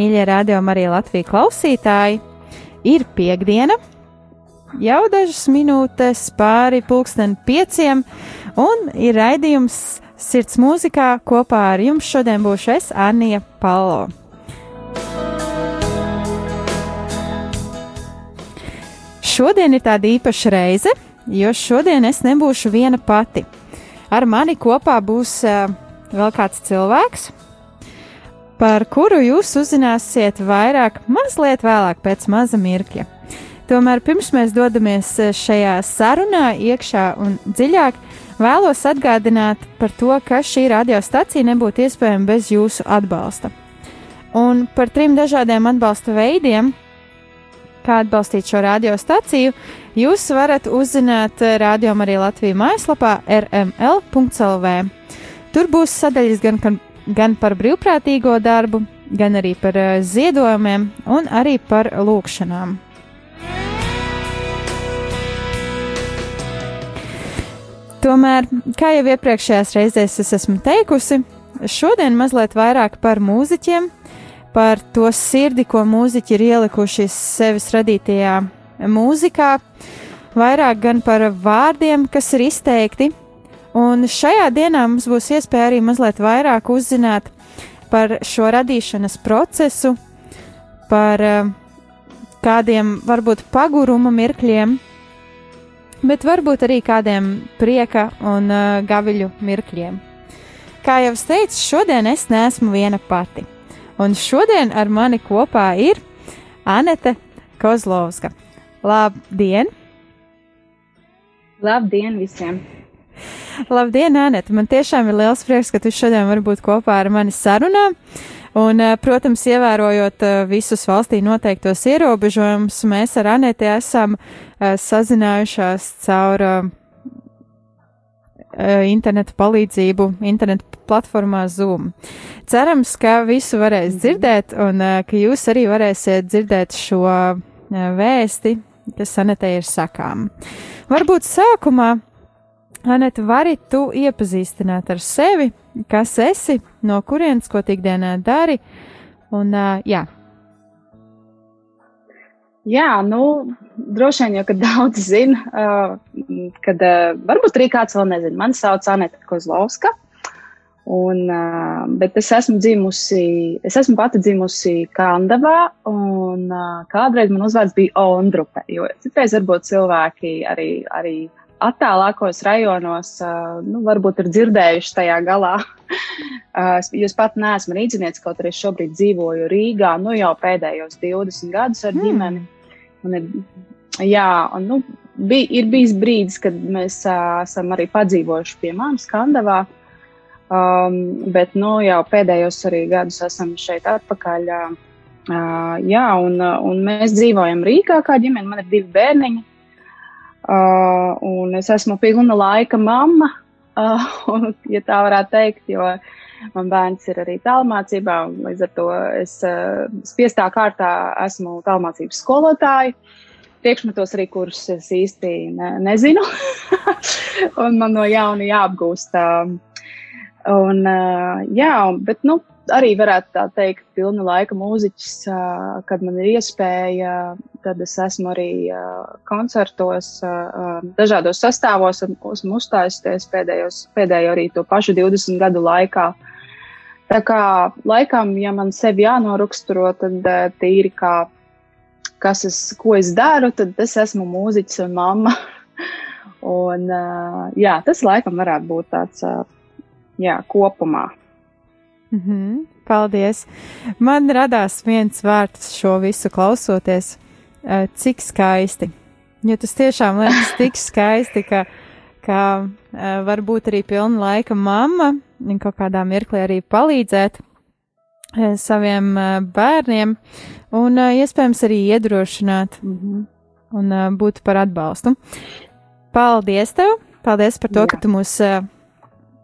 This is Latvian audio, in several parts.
Mīļie radio Marija Latvija klausītāji! Ir piekdiena, jau dažas minūtes pāri pulksten pieciem, un ir raidījums Sirds mūzikā kopā ar jums šodien būšu es, Anija Palo. Šodien ir tāda īpaša reize, jo šodien es nebūšu viena pati. Ar mani kopā būs uh, vēl kāds cilvēks, par kuru jūs uzzināsiet vairāk mazliet vēlāk pēc maza mirkļa. Tomēr pirms mēs dodamies šajā sarunā iekšā un dziļāk, vēlos atgādināt par to, ka šī radiostacija nebūtu iespējama bez jūsu atbalsta. Un par trim dažādiem atbalsta veidiem, kā atbalstīt šo radiostaciju, jūs varat uzzināt Radio Marija Latvijas mājaslapā rml.lv. Tur būs sadaļas gan, gan par brīvprātīgo darbu, gan arī par ziedojumiem un arī par lūkšanām. Tomēr, kā jau iepriekšējās reizēs es esmu teikusi, šodien mazliet vairāk par mūziķiem, par to sirdi, ko mūziķi ir ielikuši sevis radītajā mūzikā, vairāk gan par vārdiem, kas ir izteikti. Un šajā dienā mums būs iespēja arī mazliet vairāk uzzināt par šo radīšanas procesu, par uh, kādiem varbūt paguruma mirkļiem, bet varbūt arī kādiem prieka un uh, gaviļu mirkļiem. Kā jau es teicu, šodien es neesmu viena pati. Un šodien ar mani kopā ir Anete Kozlovska. Labdien! Labdien visiem! Labdien, Anete! Man tiešām ir liels prieks, ka tu šodien vari būt kopā ar mani sarunā. Un, protams, ievērojot visus valstī noteiktos ierobežojumus, mēs ar Aneti esam sazinājušās caur internetu palīdzību, internetu platformā Zoom. Cerams, ka visu varēs dzirdēt un ka jūs arī varēsiet dzirdēt šo vēsti, kas Anetē ir sakām. Varbūt sākumā, Aneta, vari tu iepazīstināt ar sevi, kas esi, no kurienes, ko ikdienā dari, un jā. Jā, nu, droši vien jau, ka daudz zina, uh, kad uh, varbūt arī kāds vēl nezina. Mani sauc Anita Kozlovska. Un, uh, bet es esmu dzimusi, es esmu pati dzimusi Kandavā, un uh, kādreiz man uzvārds bija Ondrupe, jo citreiz varbūt cilvēki arī, arī attālākos rajonos, nu, varbūt ir dzirdējuši tajā galā. jūs pat neesmu rīznieks, kaut arī šobrīd dzīvoju Rīgā, nu jau pēdējos 20 gadus ar mm. ģimeni. Un ir, jā, un, nu, bij, ir bijis brīdis, kad mēs uh, esam arī padzīvojuši pie manas Kandavā. Um, bet, nu, jau pēdējos arī gadus esam šeit atpakaļ. Uh, jā, un, un mēs dzīvojam Rīgā kā ģimene. Man ir divi bērniņi. Uh, un es esmu pilna laika mamma, uh, un, ja tā varētu teikt, jo man bērns ir arī tālmācībā, un līdz ar to es uh, spiestā kārtā esmu tālmācības skolotāja. Priekšmetos arī, kurus es īsti ne, nezinu, un man no jauna jāapgūst. Uh, un, uh, jā, bet, nu, arī varētu tā teikt, pilna laika mūziķis, kad man ir iespēja, tad es esmu arī koncertos, dažādos sastāvos esmu uzstājusies pēdējos, pēdējo arī to pašu 20 gadu laikā. Tā kā laikam, ja man sevi jānoraksturo, tad tīri kā, kas es, ko es daru, tad es esmu mūziķis un mamma. un, jā, tas laikam varētu būt tāds, jā, kopumā. Mm -hmm, paldies! Man radās viens vārds šo visu klausoties, cik skaisti. Jo tas tiešām liekas tik skaisti, ka, ka varbūt arī pilna laika mamma kaut kādā mirklī arī palīdzēt saviem bērniem un iespējams arī iedrošināt mm -hmm. un būt par atbalstu. Paldies tev! Paldies par to, Jā. ka tu mūs.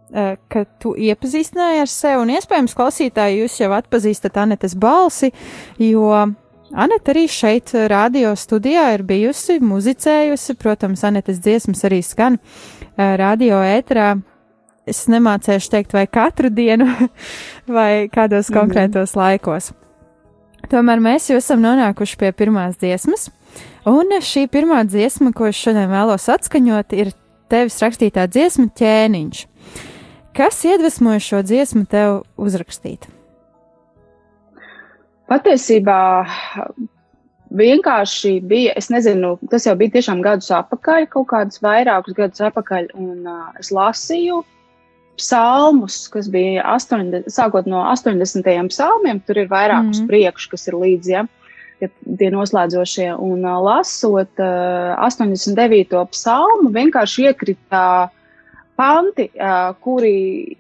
Uh, ka tu iepazīstināji ar sevi, un iespējams, klausītāji, jūs jau atpazīstat Anetes balsi, jo Aneta arī šeit, radio studijā, ir bijusi, muzicējusi. Protams, Anetes dziesmas arī skan radio ēterā. Es nemācēšu teikt, vai katru dienu, vai kādos mhm. konkrētos mm laikos. Tomēr mēs jau esam nonākuši pie pirmās dziesmas, un šī pirmā dziesma, ko es šodien vēlos atskaņot, ir tevis rakstītā dziesma ķēniņš. Kas iedvesmoja šo dziesmu tev uzrakstīt? Patiesībā vienkārši bija, es nezinu, tas jau bija tiešām gadus atpakaļ, kaut kādus vairākus gadus atpakaļ, un uh, es lasīju psalmus, kas bija 80, sākot no 80. psalmiem, tur ir vairākus mm. priekšu, kas ir līdzi, ja, tie, tie noslēdzošie, un uh, lasot uh, 89. psalmu, vienkārši iekrita uh, panti, kuri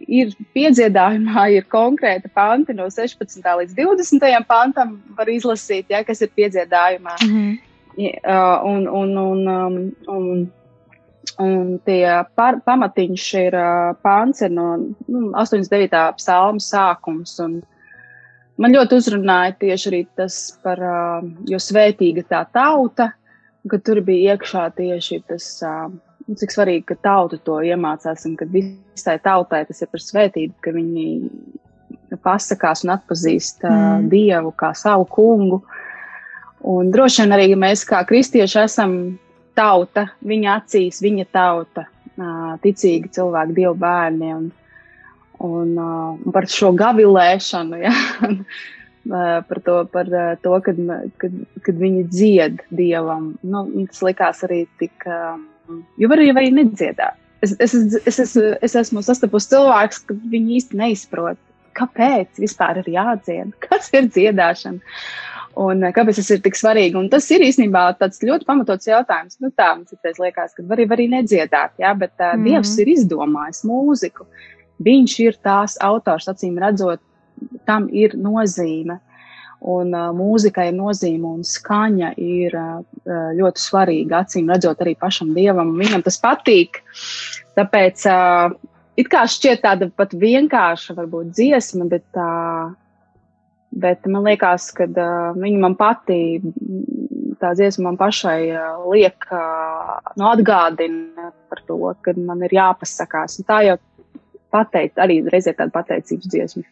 ir piedziedājumā, ir konkrēti panti no 16. līdz 20. pantam, var izlasīt, ja, kas ir piedziedājumā. Mm -hmm. uh, un, un, un, um, un, un tie par, pamatiņš ir pants ir no nu, 89. psalma sākums. Un, man ļoti uzrunāja tieši arī tas par, jo svētīga tā tauta, ka tur bija iekšā tieši tas. Uh, Nu, cik svarīgi, ka tauta to iemācās un ka visai tautai tas ir par svētību, ka viņi pasakās un atpazīst mm. Dievu kā savu kungu. Un droši vien arī mēs kā kristieši esam tauta, viņa acīs, viņa tauta, ticīgi cilvēki, Dievu bērni. Un, un uh, par šo gavilēšanu, ja, par to, par to kad, kad, kad viņi dzied Dievam. Nu, tas likās arī tik. Uh, Jo var arī nedziedāt. Es, es, es, es, es esmu sastapusi cilvēkus, ka viņi īsti neizprot, kāpēc vispār ir jādzied, kas ir dziedāšana. Un eh, kāpēc tas ir tik svarīgi? Un tas ir īstenībā tāds ļoti pamatots jautājums. Nu, tā mums ir liekas, ka var arī nedziedāt, jā, bet uh, mm. Dievs ir izdomājis mūziku. Viņš ir tās autors, acīm redzot, tam ir nozīme. Un uh, mūzika ir nozīme un skaņa ir uh, ļoti svarīga. Acīm redzot, arī pašam dievam viņam tas patīk. Tāpēc uh, it kā šķiet tāda pat vienkārša, varbūt dziesma, bet, uh, bet man liekas, ka uh, viņa man patīk. Tā dziesma man pašai uh, liek, uh, nu, atgādina par to, ka man ir jāpasakās. Un tā jau pateikt, arī reizē tāda pateicības dziesma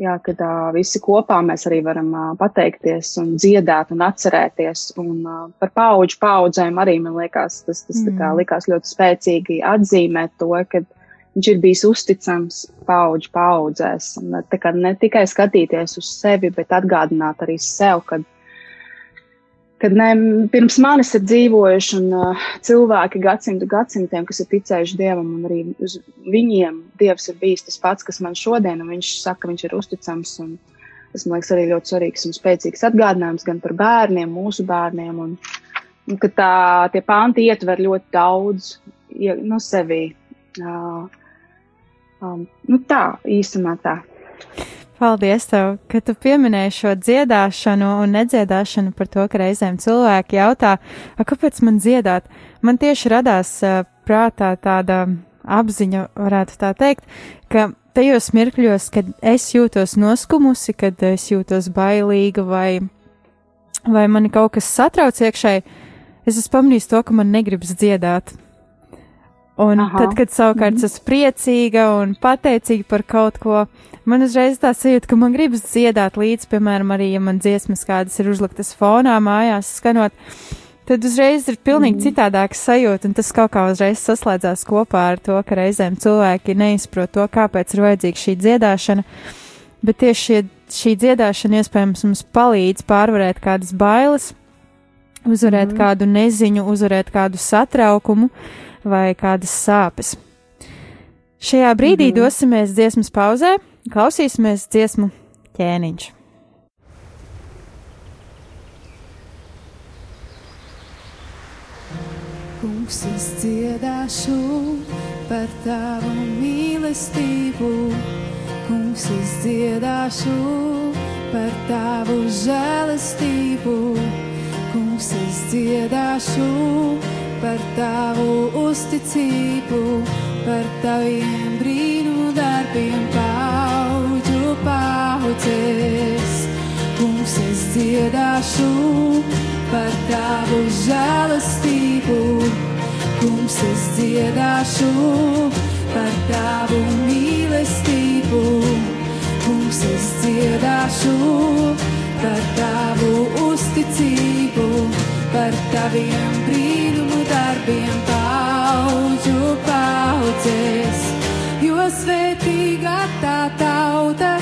jā, kad uh, visi kopā mēs arī varam uh, pateikties un dziedāt un atcerēties. Un uh, par paudžu paudzēm arī man liekas, tas, tas mm. kā, likās ļoti spēcīgi atzīmēt to, ka viņš ir bijis uzticams paudžu paudzēs. Un, kā, ne tikai skatīties uz sevi, bet atgādināt arī sev, kad kad ne, pirms manis ir dzīvojuši un, uh, cilvēki gadsimtu gadsimtiem, kas ir ticējuši Dievam, un arī uz viņiem Dievs ir bijis tas pats, kas man šodien, un viņš saka, ka viņš ir uzticams. Un, tas man liekas arī ļoti svarīgs un spēcīgs atgādinājums gan par bērniem, mūsu bērniem, un, un ka tā, tie panti ietver ļoti daudz ja, no nu, sevi. Uh, um, nu tā, īsumā tā. Paldies, tev, ka tu pieminēji šo dziedāšanu un nedziedāšanu par to, ka reizēm cilvēki jautā, kāpēc man dziedāt. Man tieši radās uh, prātā tāda apziņa, varētu tā teikt, ka tajos mirkļos, kad es jūtos noskumusi, kad es jūtos bailīga vai, vai mani kaut kas satrauc iekšēji, es esmu pamanījis to, ka man negribas dziedāt. Un Aha. tad, kad savukārt mm esmu priecīga un pateicīga par kaut ko, man uzreiz tā sajūta, ka man gribas dziedāt līdzi, piemēram, arī, ja man dziesmas kādas ir uzliktas fonā mājās skanot, tad uzreiz ir pilnīgi mm. citādāks sajūta, un tas kaut kā uzreiz saslēdzās kopā ar to, ka reizēm cilvēki neizprot to, kāpēc ir vajadzīga šī dziedāšana, bet tieši šie, šī dziedāšana iespējams mums palīdz pārvarēt kādas bailes, uzvarēt mm. kādu neziņu, uzvarēt kādu satraukumu vai kādas sāpes. Šajā brīdī mm -hmm. dosimies dziesmas pauzē, klausīsimies dziesmu ķēniņš. Kungs, es dziedāšu par tavu mīlestību. Kungs, es dziedāšu par tavu žēlastību. Kungs, es dziedāšu par tavu uzticību, par taviem brīnu darbiem paudžu paudzes. Kungs, es dziedāšu par tavu žēlastību. Kungs, es dziedāšu par tavu mīlestību. Kungs, es dziedāšu par tavu uzticību, par taviem brīnumu darbiem paudžu paudzes. Jo svētīgā tā tauta,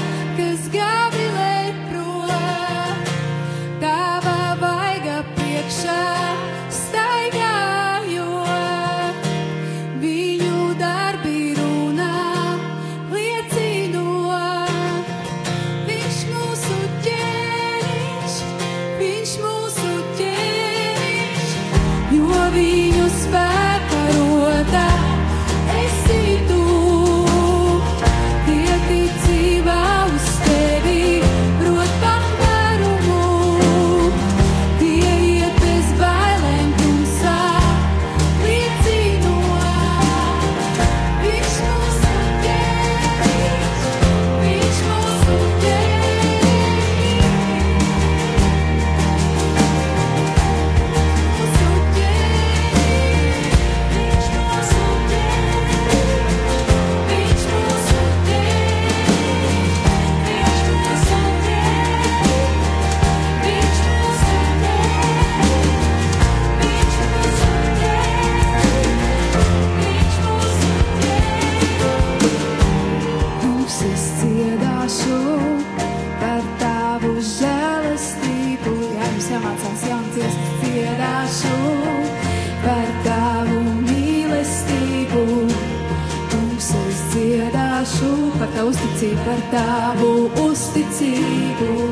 par tavu uzticību,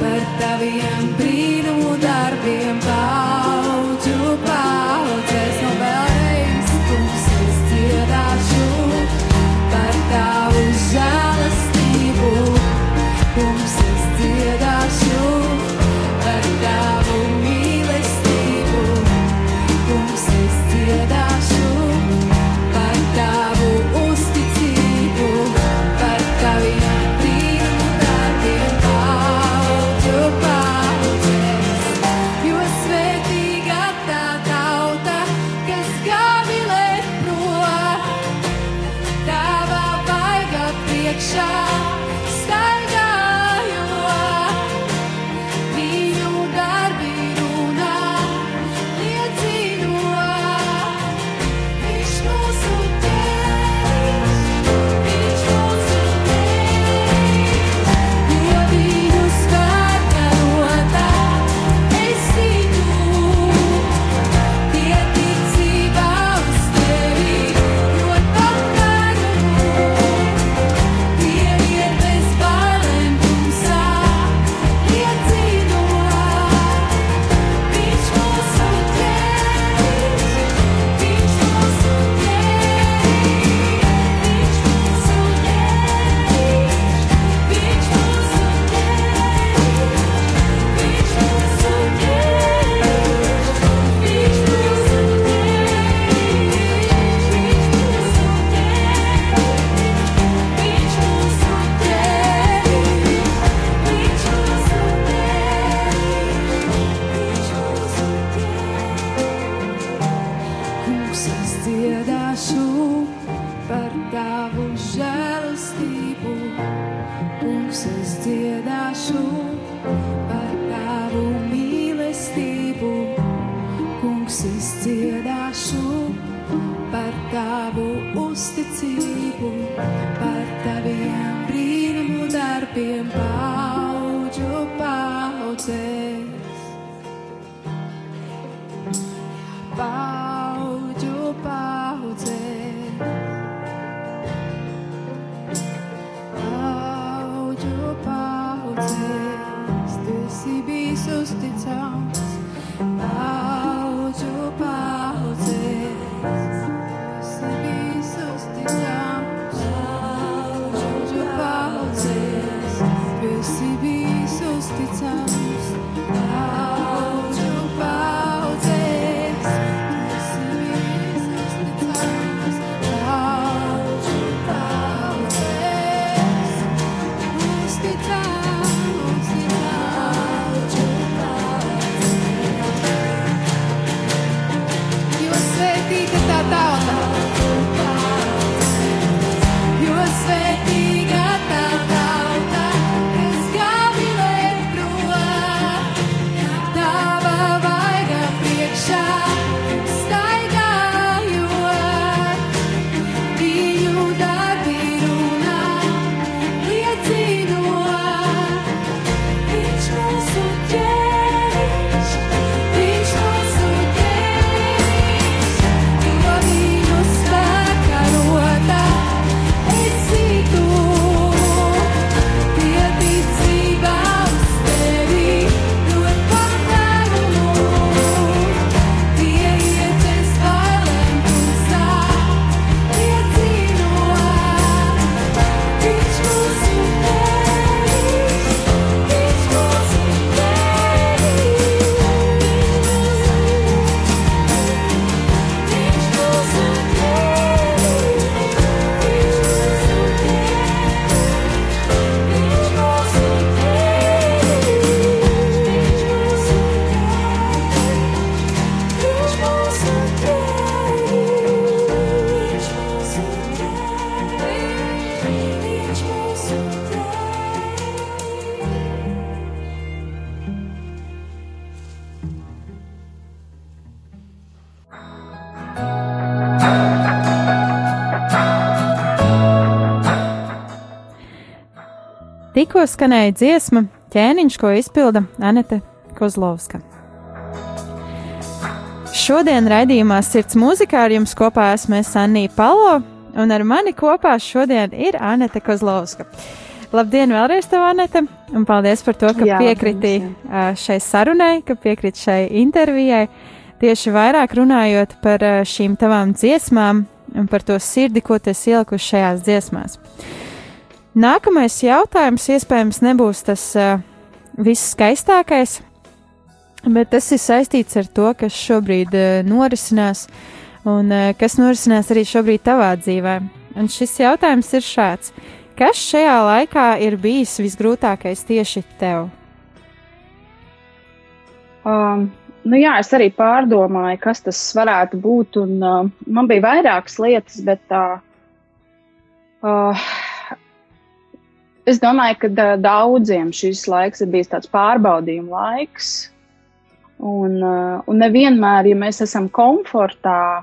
par taviem Es dziedāšu par tavu uzticību, par taviem brīnumu darbiem, paudžu paudzēs. Paudžu paudzēs. tu esi bijis uzticams Tikko skanēja dziesma ķēniņš, ko izpilda Anete Kozlovska. Šodien raidījumā Sirds mūzikā ar jums kopā esmu es Anija Palo, un ar mani kopā šodien ir Anete Kozlovska. Labdien vēlreiz tev, Anete, un paldies par to, ka Jā, piekriti ā, šai sarunai, ka piekriti šai intervijai. Tieši vairāk runājot par šīm tavām dziesmām un par to sirdi, ko tu esi ielikusi šajās dziesmās. Nākamais jautājums iespējams nebūs tas uh, viss skaistākais, bet tas ir saistīts ar to, kas šobrīd uh, norisinās un uh, kas norisinās arī šobrīd tavā dzīvē. Un šis jautājums ir šāds: kas šajā laikā ir bijis visgrūtākais tieši tev? Um, nu jā, es arī pārdomāju, kas tas varētu būt. Un, uh, man bija vairākas lietas, bet uh, uh, es domāju, ka daudziem šis laiks ir bijis tāds pārbaudījuma laiks. Un, un nevienmēr, ja mēs esam komfortā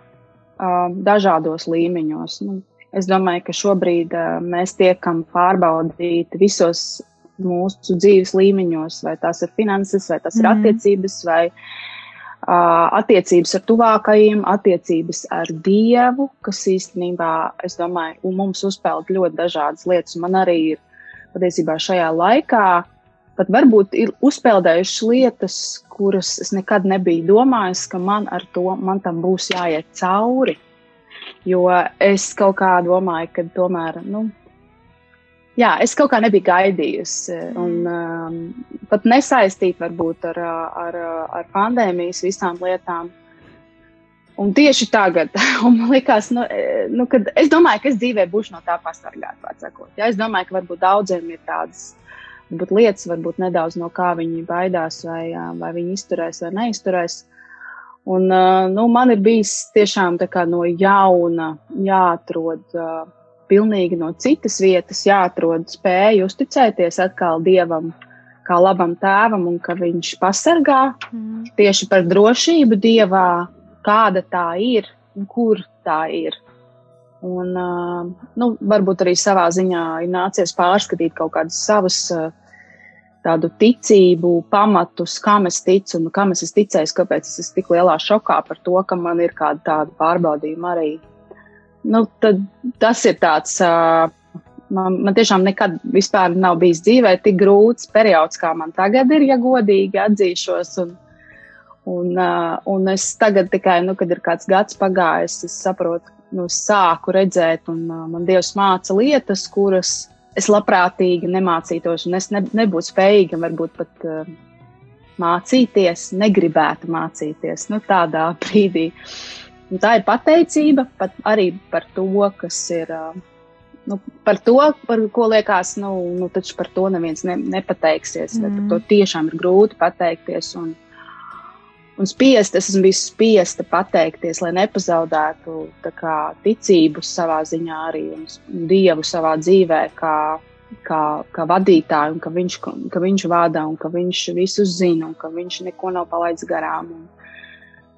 dažādos līmeņos, nu, es domāju, ka šobrīd mēs tiekam pārbaudīti visos mūsu dzīves līmeņos, vai tās ir finanses, vai tas ir Mhm. attiecības, vai uh, attiecības ar tuvākajiem, attiecības ar Dievu, kas īstenībā, es domāju, mums uzpeld ļoti dažādas lietas. Man arī ir patiesībā šajā laikā pat varbūt ir uzpeldējušas lietas, kuras es nekad nebiju domājis, ka man ar to, man tam būs jāiet cauri. Jo es kaut kā domāju, ka tomēr, nu, jā, es kaut kā nebiju gaidījusi. Un um, pat nesaistīt varbūt ar, ar, ar pandēmijas visām lietām. Un tieši tagad, un man liekas, nu, e, nu, kad es domāju, ka es dzīvē būšu no tā pasargāta. Ja? Es domāju, ka varbūt daudziem ir tādas varbūt lietas, varbūt nedaudz no kā viņi baidās, vai, vai viņi izturēs vai neizturēs. Un, nu, man ir bijis tiešām no jauna jāatrod pilnīgi no citas vietas, jāatrod spēja uzticēties atkal Dievam, kā labam tēvam, un ka viņš pasargā Mm. tieši par drošību Dievā, kāda tā ir un kur tā ir. Un, uh, nu, varbūt arī savā ziņā ir nācies pārskatīt kaut kādas savas uh, tādu ticību pamatus, kam es ticu un kam es esmu ticējis, kāpēc es esmu tik lielā šokā par to, ka man ir kāda tāda pārbaudījuma arī. Nu, tad, tas ir tāds uh, man, man tiešām nekad vispār nav bijis dzīvē tik grūts periods, kā man tagad ir, ja godīgi atzīšos. Un, un, un es tagad tikai, nu, kad ir kāds gads pagājis, es saprotu, nu, sāku redzēt, un man Dievs māca lietas, kuras es labprātīgi nemācītos, un es ne, nebūtu spējīga varbūt pat uh, mācīties, negribētu mācīties nu, tādā brīdī. Un tā ir pateicība pat arī par to, kas ir. Uh, nu, par to, par ko liekas, nu, nu taču par to neviens ne, nepateiksies. Mm. Par to tiešām ir grūti pateikties. Un, un spiest, es esmu bijis spiesta pateikties, lai nepazaudētu kā, ticību savā ziņā arī dievu savā dzīvē, kā, kā, kā vadītāju, un ka viņš, ka viņš vada un ka viņš visu zina un ka viņš neko nav palaidis garām. Un,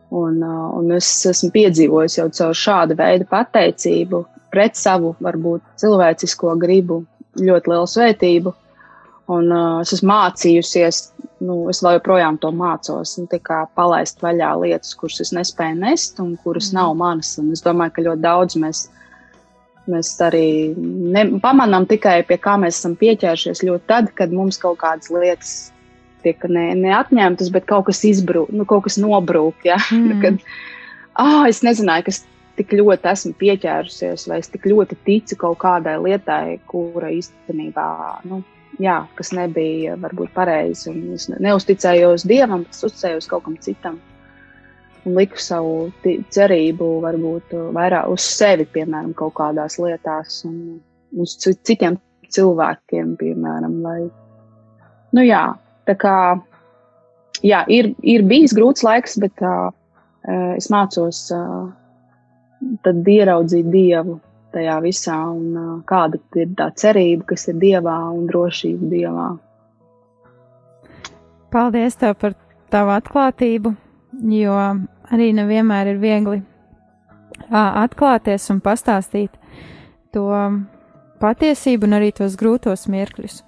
Un, uh, un es esmu piedzīvojis jau caur šādu veidu pateicību pret savu, varbūt cilvēcisko gribu, ļoti lielu svētību. Un uh, es esmu mācījusies, nu, es vēl joprojām to mācos, un tā palaist vaļā lietas, kuras es nespēju nest un kuras mm. nav manas. Un es domāju, ka ļoti daudz mēs, mēs arī ne, pamanām tikai pie kā mēs esam pieķēršies ļoti tad, kad mums kaut kādas lietas tiek ne, neatņemtas, bet kaut kas izbrūk, nu, kaut kas nobrūk. Ja? Mm. Kad, ah, es nezināju, kas tik ļoti esmu pieķērusies, vai es tik ļoti ticu kaut kādai lietai, kura īstenībā, nu, jā, kas nebija varbūt pareizi. Es neusticējos Dievam, bet uzticējos kaut kam citam. Un liku savu cerību varbūt vairāk uz sevi, piemēram, kaut kādās lietās, un uz citiem cilvēkiem, piemēram, lai, nu jā, Tā kā, jā, ir, ir bijis grūts laiks, bet uh, es mācos uh, ieraudzīt Dievu tajā visā un kāda ir tā cerība, kas ir Dievā un drošība Dievā. Paldies tev par tavu atklātību, jo arī nevienmēr ir viegli atklāties un pastāstīt to patiesību un arī tos grūtos mirkļus.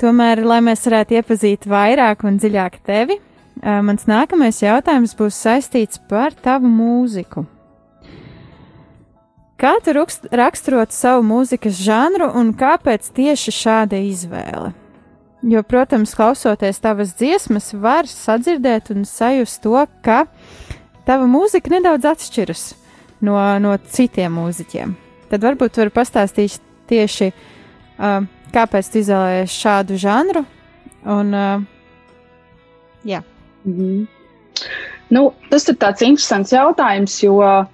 Tomēr, lai mēs varētu iepazīt vairāk un dziļāk tevi, mans nākamais jautājums būs saistīts par tavu mūziku. Kā tu raksturot savu mūzikas žanru un kāpēc tieši šāda izvēle? Jo, protams, klausoties tavas dziesmas, var sadzirdēt un sajust to, ka tava mūzika nedaudz atšķiras no, no citiem mūziķiem. Tad varbūt var pastāstīt tieši uh, kāpēc tu izvēlējies šādu žanru? Un, uh, jā. Mm -hmm. nu, tas ir tāds interesants jautājums, jo uh,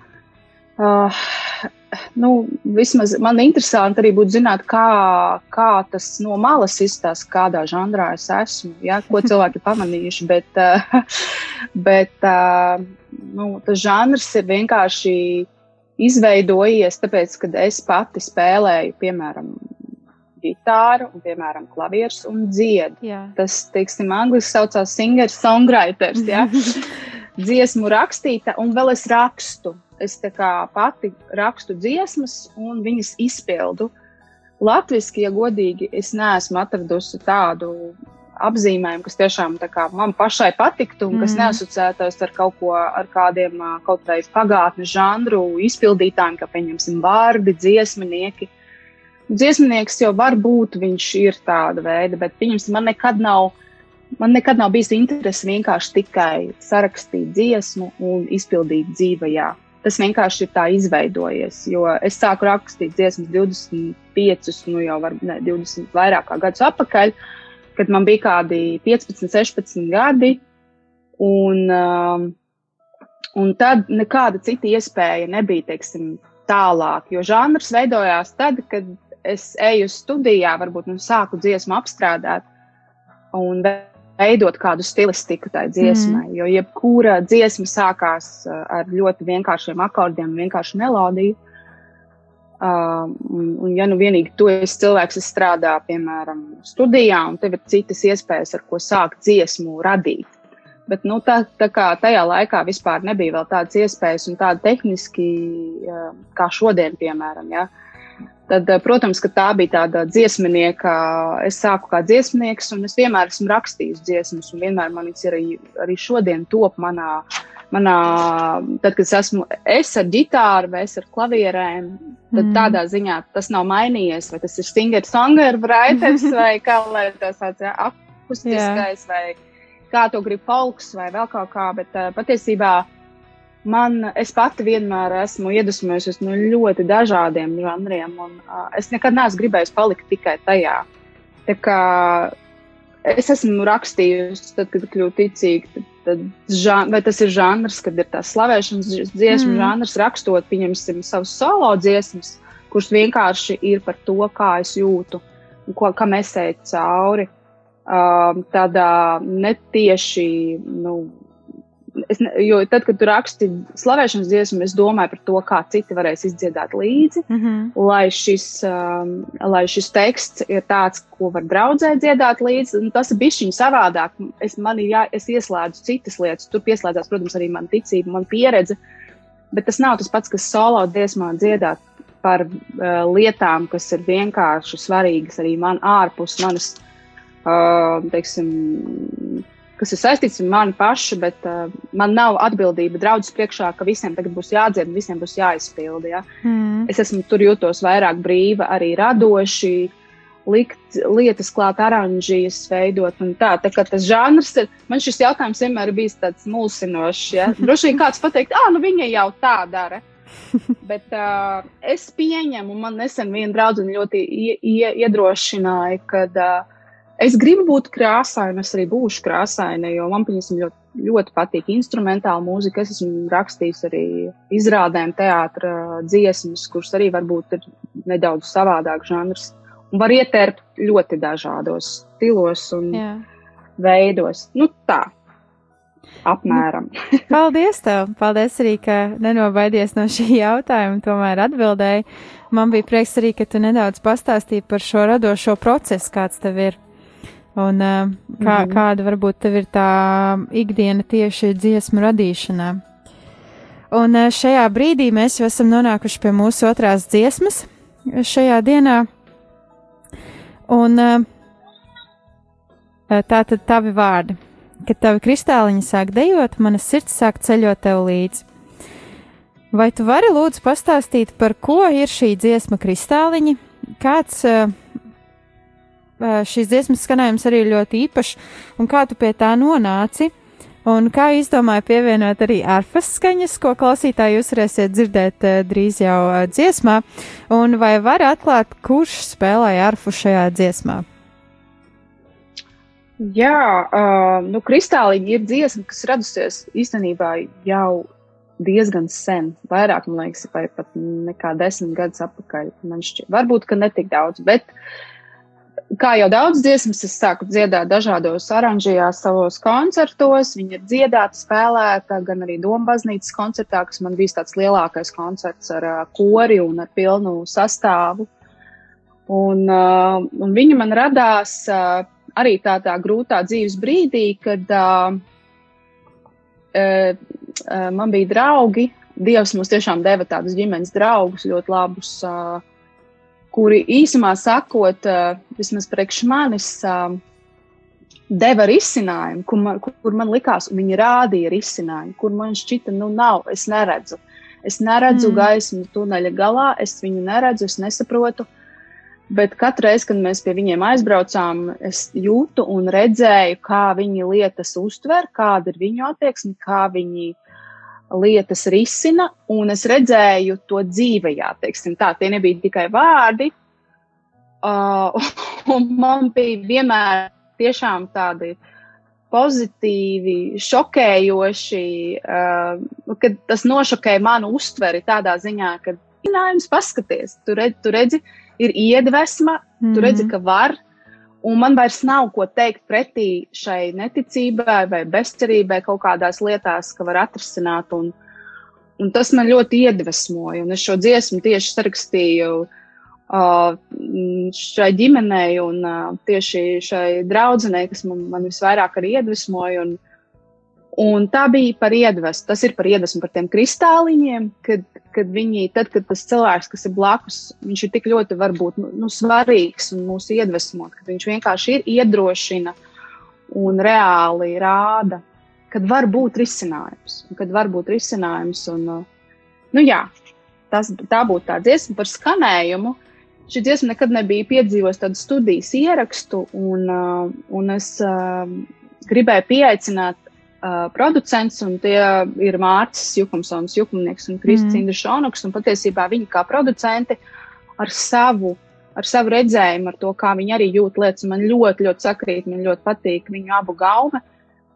nu, vismaz man interesanti arī būtu zināt, kā, kā tas no malas izstāsta, kādā žanrā es esmu, ja, ko cilvēki pamanījuši. Bet, uh, bet uh, nu, tas žanrs ir vienkārši izveidojies, tāpēc, kad es pati spēlēju, piemēram, ģitāru, un, piemēram, klavieres un dzied. Jā. Tas, teiksim, angliski saucās singers, songwriters, ja? dziesmu rakstīta, un vēl es rakstu. Es pati rakstu dziesmas un viņas izpildu. Latviski, ja godīgi, es neesmu atradusi tādu apzīmējumu, kas tiešām kā, man pašai patiktu un kas mm. neasociētos ar kaut ko, ar kādiem kaut kādiem pagātnes žanru izpildītājiem, kā, pieņemsim, vārdi, dziesminieki dziesmnieks jau var būt, viņš ir tāda veida, bet viņams man nekad nav. Man nekad nav bijis interese vienkārši tikai sarakstīt dziesmu un izpildīt dzīvajā. Tas vienkārši ir tā izveidojies. Jo es sāku rakstīt dziesmas 25, nu jau var, ne, 20 vairāk kā gadus atpakaļ, kad man bija kādi 15, 16 gadi. Un, um, un tad nekāda cita iespēja nebija, teiksim, tālāk. Jo žanrs veidojās tad, kad es eju studijā, varbūt nu, sāku dziesmu apstrādāt un veidot kādu stilistiku tai dziesmai. Mm. Jo jebkura dziesma sākās uh, ar ļoti vienkāršiem akordiem, vienkāršu melodiju. Uh, un, un, ja nu vienīgi tu esi cilvēks, kas strādā, piemēram, studijā, un tev ir citas iespējas, ar ko sākt dziesmu radīt. Bet, nu, tā, tā kā tajā laikā vispār nebija vēl tādas iespējas un tāda tehniski, uh, kā šodien, piemēram, ja, uh, Tad, eh, protams, ka tā bija tāda dziesminieka. Es sāku kā dziesmnieks, un es vienmēr esmu rakstījis dziesmas, un vienmēr man viņas ir arī, arī šodien top manā manā, tad, kad es esmu es ar ģitāru vai es ar klavierēm, tad Mm. tādā ziņā tas nav mainījies. Vai tas ir singer-songwriters vai kā lai to sauc, ja, akustiskais vai kā to grib folks vai vēl kaut kā, bet uh, patiesībā man, es pati vienmēr esmu iedvesmojusies no ļoti dažādiem žanriem, un uh, es nekad neesmu gribējusi palikt tikai tajā. Tā kā es esmu rakstījusi, tad, kad kļuvu ticīga, tad, žan, vai tas ir žanrs, kad ir tās slavēšanas dziesmu Mm. žanrs, rakstot, pieņemsim, savus solo dziesmas, kuras vienkārši ir par to, kā es jūtu, ko, kam es eju cauri. Um, tādā netieši, nu, es, ne, jo tad, kad tu raksti slavēšanas dziesmu, es domāju par to, kā citi varēs izdziedāt līdzi Mm -hmm. lai šis, um, lai šis teksts ir tāds, ko var draudzē dziedāt līdzi. Un tas ir bijis savādāk. Es, man ir jā, es ieslēdzu citas lietas. Tur pieslēdzās, protams, arī mana ticība, mana pieredze. Bet tas nav tas pats, kas solo dziesmā dziedāt par uh, lietām, kas ir vienkārši svarīgas arī man ārpus manas, uh, teiksim, kas ir saistīts ar mani pašu, bet uh, man nav atbildība draudzes priekšā, ka visiem tagad būs jādzied visiem būs jāizpilda. Ja? Mm. es esmu tur jūtos vairāk brīva, arī radoši, likt lietas klāt, oranžijas veidot. un Tā, tā kā tas žanrs ir, man šis jautājums vienmēr ir bijis tāds mulsinošs. Ja? Droši vien kāds pateikt, ah, nu viņa jau tā dara. Bet uh, es pieņemu, un man nesen viena draudzene ļoti ie, ie, iedrošināja, ka uh, es gribu būt krāsaina, es arī būšu krāsaina, jo man paņemsim ļoti, ļoti patīk instrumentāla mūzika. Es esmu rakstījis arī izrādēm teātra dziesmas, kuras arī varbūt ir nedaudz savādāk žanrs. Un var ietērpt ļoti dažādos stilos un Jā. veidos. Nu tā, apmēram. Paldies tev! Paldies arī, ka nenobaidies no šī jautājuma, tomēr atbildēji. Man bija prieks arī, ka tu nedaudz pastāstīji par šo radošo procesu, kāds tev ir. Un uh, kā, Mhm. kāda varbūt tev ir tā ikdiena tieši dziesmu radīšanā. Un uh, šajā brīdī mēs jau esam nonākuši pie mūsu otrās dziesmas šajā dienā. Un uh, tā tad tavi vārdi. Kad tavi kristāliņi sāk dejot, mana sirds sāk ceļot tev līdzi. Vai tu vari lūdzu pastāstīt, par ko ir šī dziesma kristāliņi? Kāds uh, šīs dziesmas skanējums arī ļoti īpašs, un kā tu pie tā nonāci? Un kā izdomāji pievienot arī arfas skaņas, ko klausītāji jūs varēsiet dzirdēt uh, drīz jau uh, dziesmā, un vai var atklāt, kurš spēlēja arfu šajā dziesmā? Jā, uh, nu, kristāliņi ir dziesma, kas radusies īstenībā jau diezgan sen. Vairāk, man liekas, vai pat nekā desmit gadus atpakaļ. Man šķiet, varbūt, ka netik daudz, bet kā jau daudz dziesmas, es sāku dziedāt dažādos oranžijās savos koncertos. Viņa ir dziedāta, spēlēta gan arī Dombaznīcas koncertā, kas man bija tāds lielākais koncerts ar uh, kori un ar pilnu sastāvu. Un, uh, un viņa man radās uh, arī tādā grūtā dzīves brīdī, kad uh, uh, man bija draugi. Dievs mums tiešām deva tādus ģimenes draugus, ļoti labus, uh, kuri īsumā sakot, uh, vismaz priekš manis, uh, deva risinājumu, kur man, kur, man likās, un viņi rādīja risinājumu, kur man šķita, nu nav, es neredzu. Es neredzu mm. gaismu tuneļa galā, es viņu neredzu, es nesaprotu. Bet katru reizi, kad mēs pie viņiem aizbraucām, es jūtu un redzēju, kā viņi lietas uztver, kāda ir viņu attieksme, kā viņi lietas risina. Un es redzēju to dzīvajā, teiksim, tā. Tie nebija tikai vārdi. Uh, un man bija vienmēr tiešām tādi pozitīvi, šokējoši, uh, kad tas nošokēja manu uztveri tādā ziņā, ka, zinājums, paskaties, tu redzi, tu redzi ir iedvesma, Mm. Tu redzi, ka var, un man vairs nav ko teikt pretī šai neticībai vai bezcerībai kaut kādās lietās, ka var atrisināt. Un, un tas man ļoti iedvesmoja. Un es šo dziesmu tieši sarakstīju uh, šai ģimenei un uh, tieši šai draudzenei, kas man, man visvairāk arī iedvesmoja. Un, un tā bija par iedvesmu. Tas ir par iedvesmu par tiem kristāliņiem, kad, kad viņi, tad, kad tas cilvēks, kas ir blakus, viņš ir tik ļoti varbūt nu, nu, svarīgs un mūs iedvesmot, ka viņš vienkārši ir iedrošina un reāli rāda, kad var būt risinājums. Kad var būt risinājums un, nu jā, tas, tā būtu tā dziesma par skanējumu. Šī dziesma nekad nebija piedzīvojusi tādu studijas ierakstu, un, un es uh, gribēju pieaicināt uh, producents, un tie ir Mārcis Jukumsons, Jukumnieks un Kristis Mm. Indrišonuks, un patiesībā viņi kā producenti ar savu, ar savu redzējumu, ar to, kā viņi arī jūt lietas, man ļoti, ļoti sakrīt, man ļoti patīk viņu abu gaume.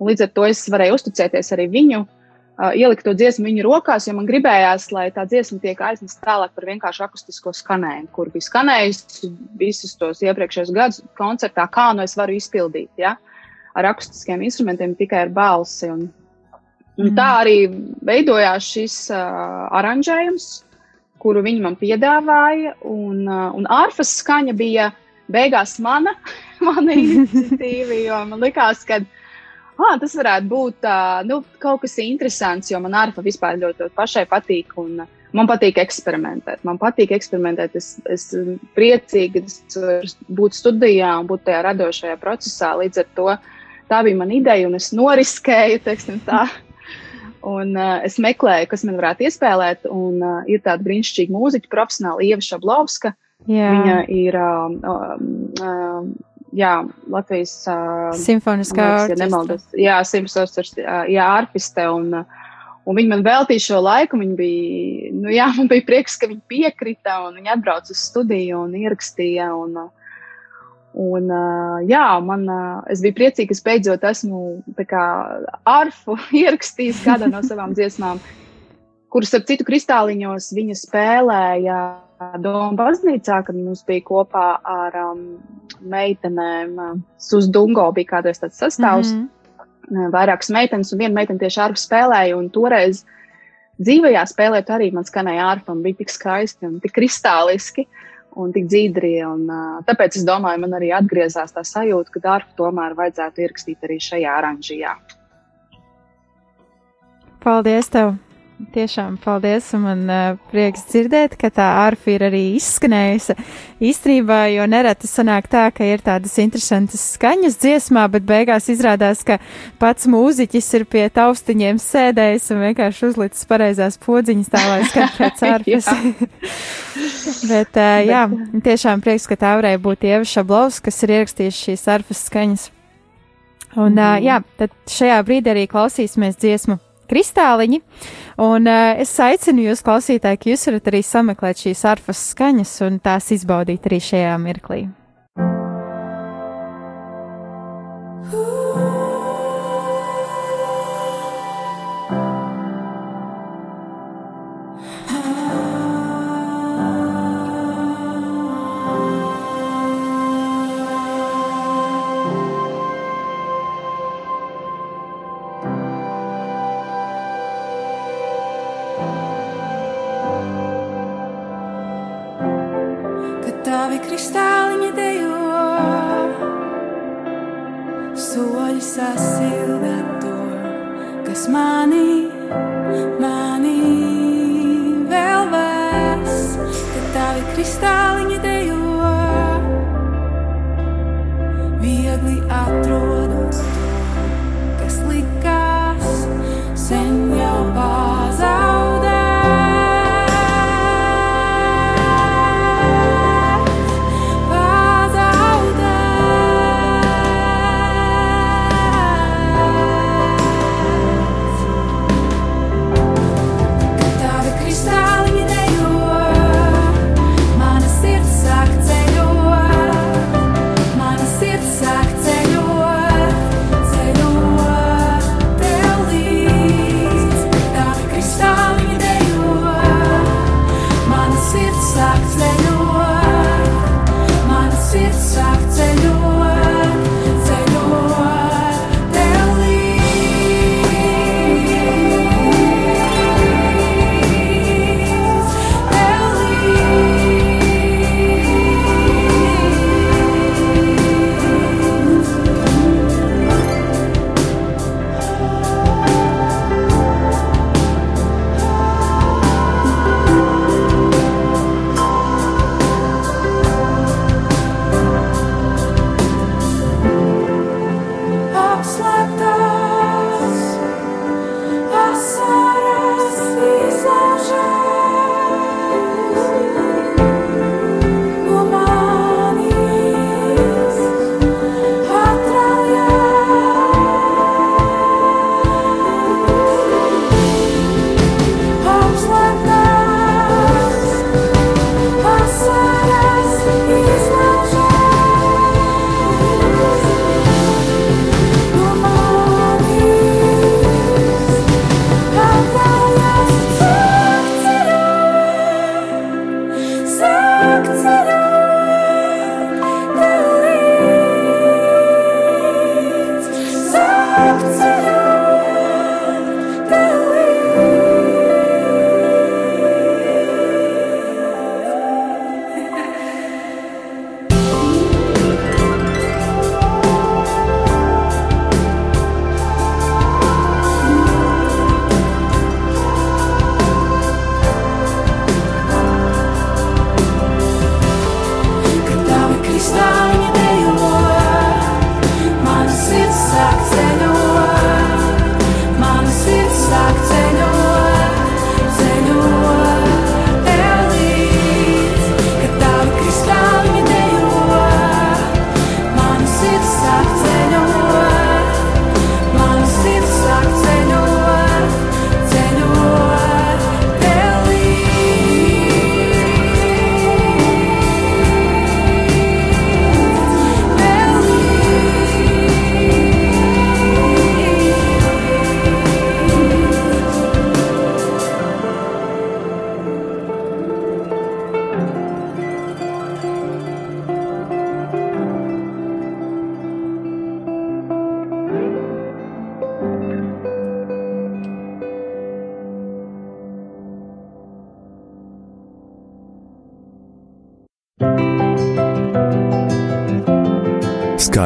Līdz ar to es varēju uzticēties arī viņu, uh, ielikt to dziesmu viņu rokās, jo man gribējās, lai tā dziesma tiek aiznesta tālāk par vienkāršu akustisko skanējumu, kur bija skanējusi visus tos iepriekšējos gadus koncertā, kā nu es varu izpildīt. Ja? Ar akustiskiem instrumentiem, tikai ar balsi. Un, un Mhm. tā arī veidojās šis uh, aranžējums, kuru viņi man piedāvāja. Un, uh, un ārfas skaņa bija beigās mana, mana iniciatīva, jo man likās, ka ah, tas varētu būt uh, nu, kaut kas interesants, jo man arfa vispār ļoti, ļoti pašai patīk. Un, uh, Man patīk eksperimentēt. Man patīk eksperimentēt. Es, es priecīgi es būt studijā un būt tajā radošajā procesā. Līdz ar to tā bija mana ideja, un es noriskēju, teiksim tā. Un uh, es meklēju, kas man varētu iespēlēt. Un uh, ir tāda brīnišķīga mūziķa, profesionāla Ieva Šablovska. Jā, Viņa ir um, um, um, jā, Latvijas uh, simfoniskā orķestra. Jā, Simpsons, jā, ārpiste. Un, un viņi man veltīja šo laiku. Viņa bija, nu, jā, man bija prieks, ka viņi piekrita un viņi atbrauca uz studiju un ierakstīja. Un, un, jā, man, es biju priecīga, ka es beidzot esmu kā arfu ierakstījis kādā no savām dziesmām, kuras ar citu kristāliņos viņa spēlēja. Doma baznīcā, kad mums bija kopā ar um, meitenēm, Susdungo bija kādreiz tāds sastāvs. Mm. -hmm. Vairākas meitenes, un viena meitene tieši ārpus spēlēja, un toreiz dzīvajā spēlēt arī man skanēja un bija tik skaisti un tik kristāliski un tik dzīdri. Un, uh, tāpēc es domāju, man arī atgriezās tā sajūta, ka dārfu tomēr vajadzētu ierakstīt arī šajā oranžijā. Paldies tev! Tiešām paldies, un man uh, prieks dzirdēt, ka tā arfa ir arī izskanējusi īstenībā, jo nereti sanāk tā, ka ir tādas interesantas skaņas dziesmā, bet beigās izrādās, ka pats mūziķis ir pie taustiņiem sēdējis un vienkārši uzlicis pareizās podziņas tā, lai skan pēc arfas. bet, uh, jā, tiešām prieks, ka tā varēja būt Ieva Šablovs, kas ir ierakstījis šīs arfas skaņas. Un, uh, jā, tad šajā brīdī arī klausīsimies dziesmu kristāliņi. Un uh, es aicinu jūs, klausītāji, ka jūs varat arī sameklēt šīs arfas skaņas un tās izbaudīt arī šajā mirklī. Kad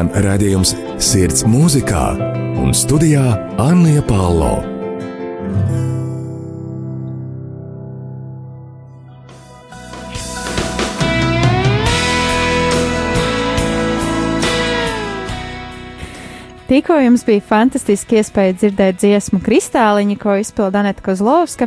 Skan redzējums sirds mūzikā un studijā Anna Palo. Tikko jums bija fantastiski iespēja dzirdēt dziesmu kristāliņu, ko izpilda Anita Kozlovska,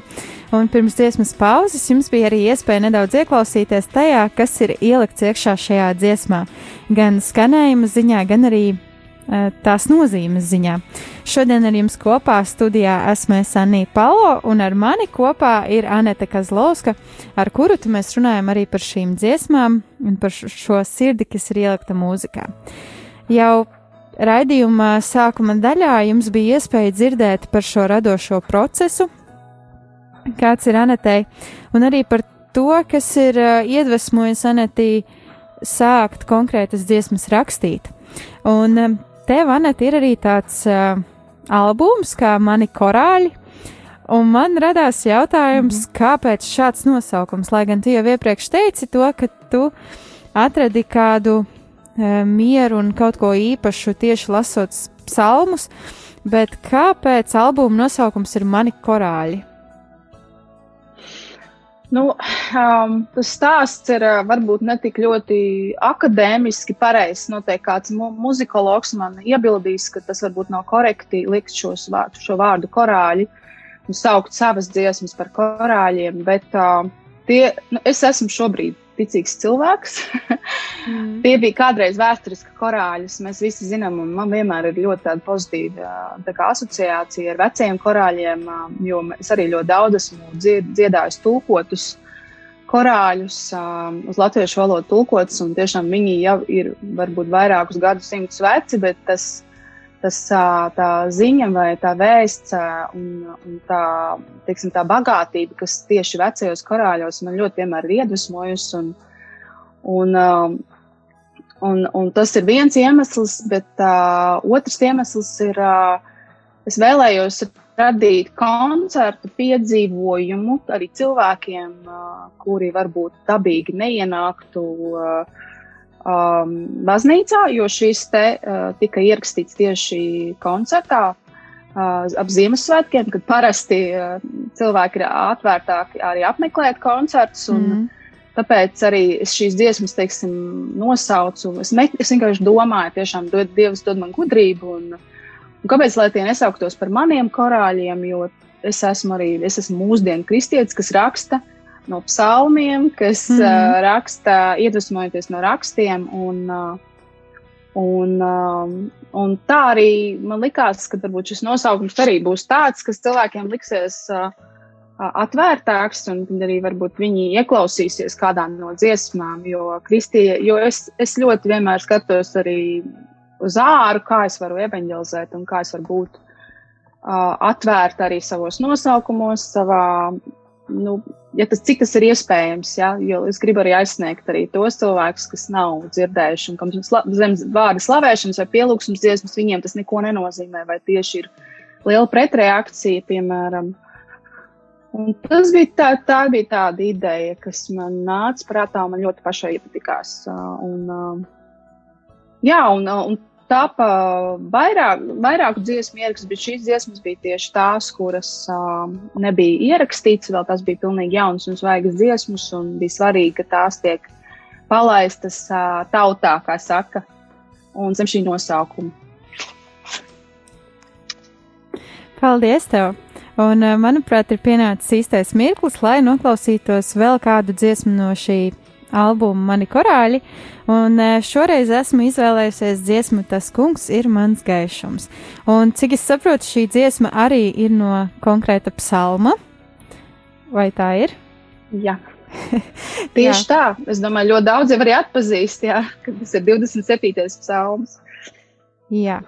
un pirms dziesmas pauzes jums bija arī iespēja nedaudz ieklausīties tajā, kas ir ielikts iekšā šajā dziesmā, gan skanējuma ziņā, gan arī uh, tās nozīmes ziņā. Šodien ar jums kopā studijā esmu es Anija Palo, un ar mani kopā ir Anita Kozlovska, ar kuru mēs runājam arī par šīm dziesmām un par šo sirdi, kas ir ielikta mūzikā. Jau Raidījuma sākuma daļā jums bija iespēja dzirdēt par šo radošo procesu, kāds ir Anetei, un arī par to, kas ir uh, iedvesmojis Anetī sākt konkrētas dziesmas rakstīt. Un um, tev, Aneti, ir arī tāds uh, albums kā Mani korāļi. Un man radās jautājums, mm. kāpēc šāds nosaukums, lai gan tu jau iepriekš teici to, ka tu atradi kādu mieru un kaut ko īpašu tieši lasot psalmus, bet kāpēc albuma nosaukums ir Mani korāļi? Nu, um, tas stāsts ir uh, varbūt ne tik ļoti akadēmiski pareizs. Noteikti kāds mu muzikologs man iebildīs, ka tas varbūt nav korekti likt šos vārdu, šo vārdu korāļi un saukt savas dziesmas par korāļiem, bet uh, tie, nu, es esmu šobrīd ticīgs cilvēks. Mm. Tie bija kādreiz vēsturiski korāļus. Mēs visi zinām, un man vienmēr ir ļoti pozitīva tā kā asociācija ar veciem korāļiem, jo es arī ļoti daudz esmu dzied, dziedājis tulkotus korāļus, uz latviešu valodu tulkotus, un tiešām viņi jau ir varbūt vairākus gadsimtus veci, bet tas, tas tā ziņa vai tā vēsts un, un tā, teiksim, tā bagātība, kas tieši vecajos korāļos man ļoti vienmēr ir iedvesmojusi. Un, un, Un, un tas ir viens iemesls, bet uh, otrs iemesls ir, uh, es vēlējos radīt koncertu piedzīvojumu arī cilvēkiem, uh, kuri varbūt dabīgi neienāktu uh, um, baznīcā, jo šis te uh, tika ierakstīts tieši koncertā uh, ap Ziemassvētkiem, kad parasti uh, cilvēki ir atvērtāki arī apmeklēt koncertus. Un, Mm. Tāpēc arī šīs dziesmas, teiksim, nosaucu. Es, me, es vienkārši domāju, tiešām, dod, Dievs dod man gudrību. Un, un kāpēc lai tie nesauktos par maniem korāļiem? Jo es esmu arī es esmu mūsdienu kristietis, kas raksta no psalmiem, kas mm uh, raksta, iedvesmojoties no rakstiem. Un, uh, un, um, un tā arī man likās, ka varbūt šis nosaukums arī būs tāds, kas cilvēkiem liksies. Uh, atvērtāks, un arī varbūt viņi ieklausīsies kādā no dziesmām. Jo, Kristie, jo es, es ļoti vienmēr skatos arī uz āru, kā es varu evanģelizēt un kā es varu būt uh, atvērta arī savos nosaukumos, savā nu, ja tas, cik tas ir iespējams, ja, jo es gribu arī aizsniegt arī tos cilvēkus, kas nav dzirdējuši, un kam zem vārda slavēšanas vai pielūgsmes dziesmas, viņiem tas neko nenozīmē, vai tieši ir liela pretreakcija, piemēram. Un tas bija tā, tā bija tāda ideja, kas man nāca prātā, un man ļoti pašai iepatikās. Un, jā, un, un tapa vairāk, vairāku dziesmu ierakstu, bet šīs dziesmas bija tieši tās, kuras uh, nebija ierakstītas, vēl tās bija pilnīgi jaunas un svaigas dziesmas, un bija svarīgi, ka tās tiek palaistas uh, tautā, kā saka, un zem šī nosaukuma. Paldies tev! Un, manuprāt, ir pienācis īstais mirklis, lai noklausītos vēl kādu dziesmu no šī albumu Mani korāļi, un e, šoreiz esmu izvēlējusies dziesmu Tas kungs ir mans gaišums. Un cik es saprotu, šī dziesma arī ir no konkrēta psalma, vai tā ir? Jā. Tieši jā. tā. Es domāju, ļoti daudz jau arī atpazīst, jā, ka tas ir 27. psalms. Jā.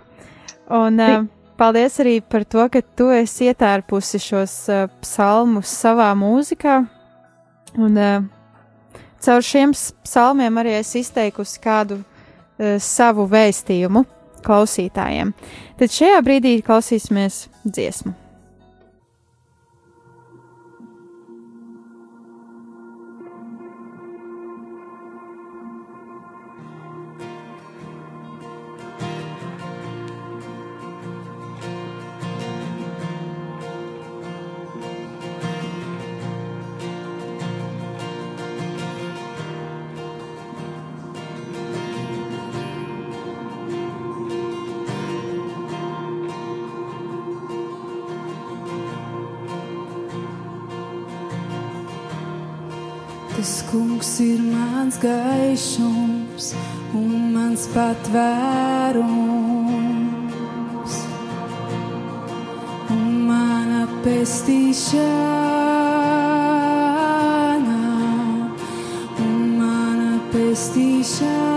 Un uh, paldies arī par to, ka tu esi ietērpusi šos uh, psalmus savā mūzikā. Un uh, caur šiem psalmiem arī es izteikusi kādu uh, savu vēstījumu klausītājiem. Tad šajā brīdī klausīsimies dziesmu. Tas kungs ir mans gaišums un mans patvērums un mana pestīšana un mana pestīšana.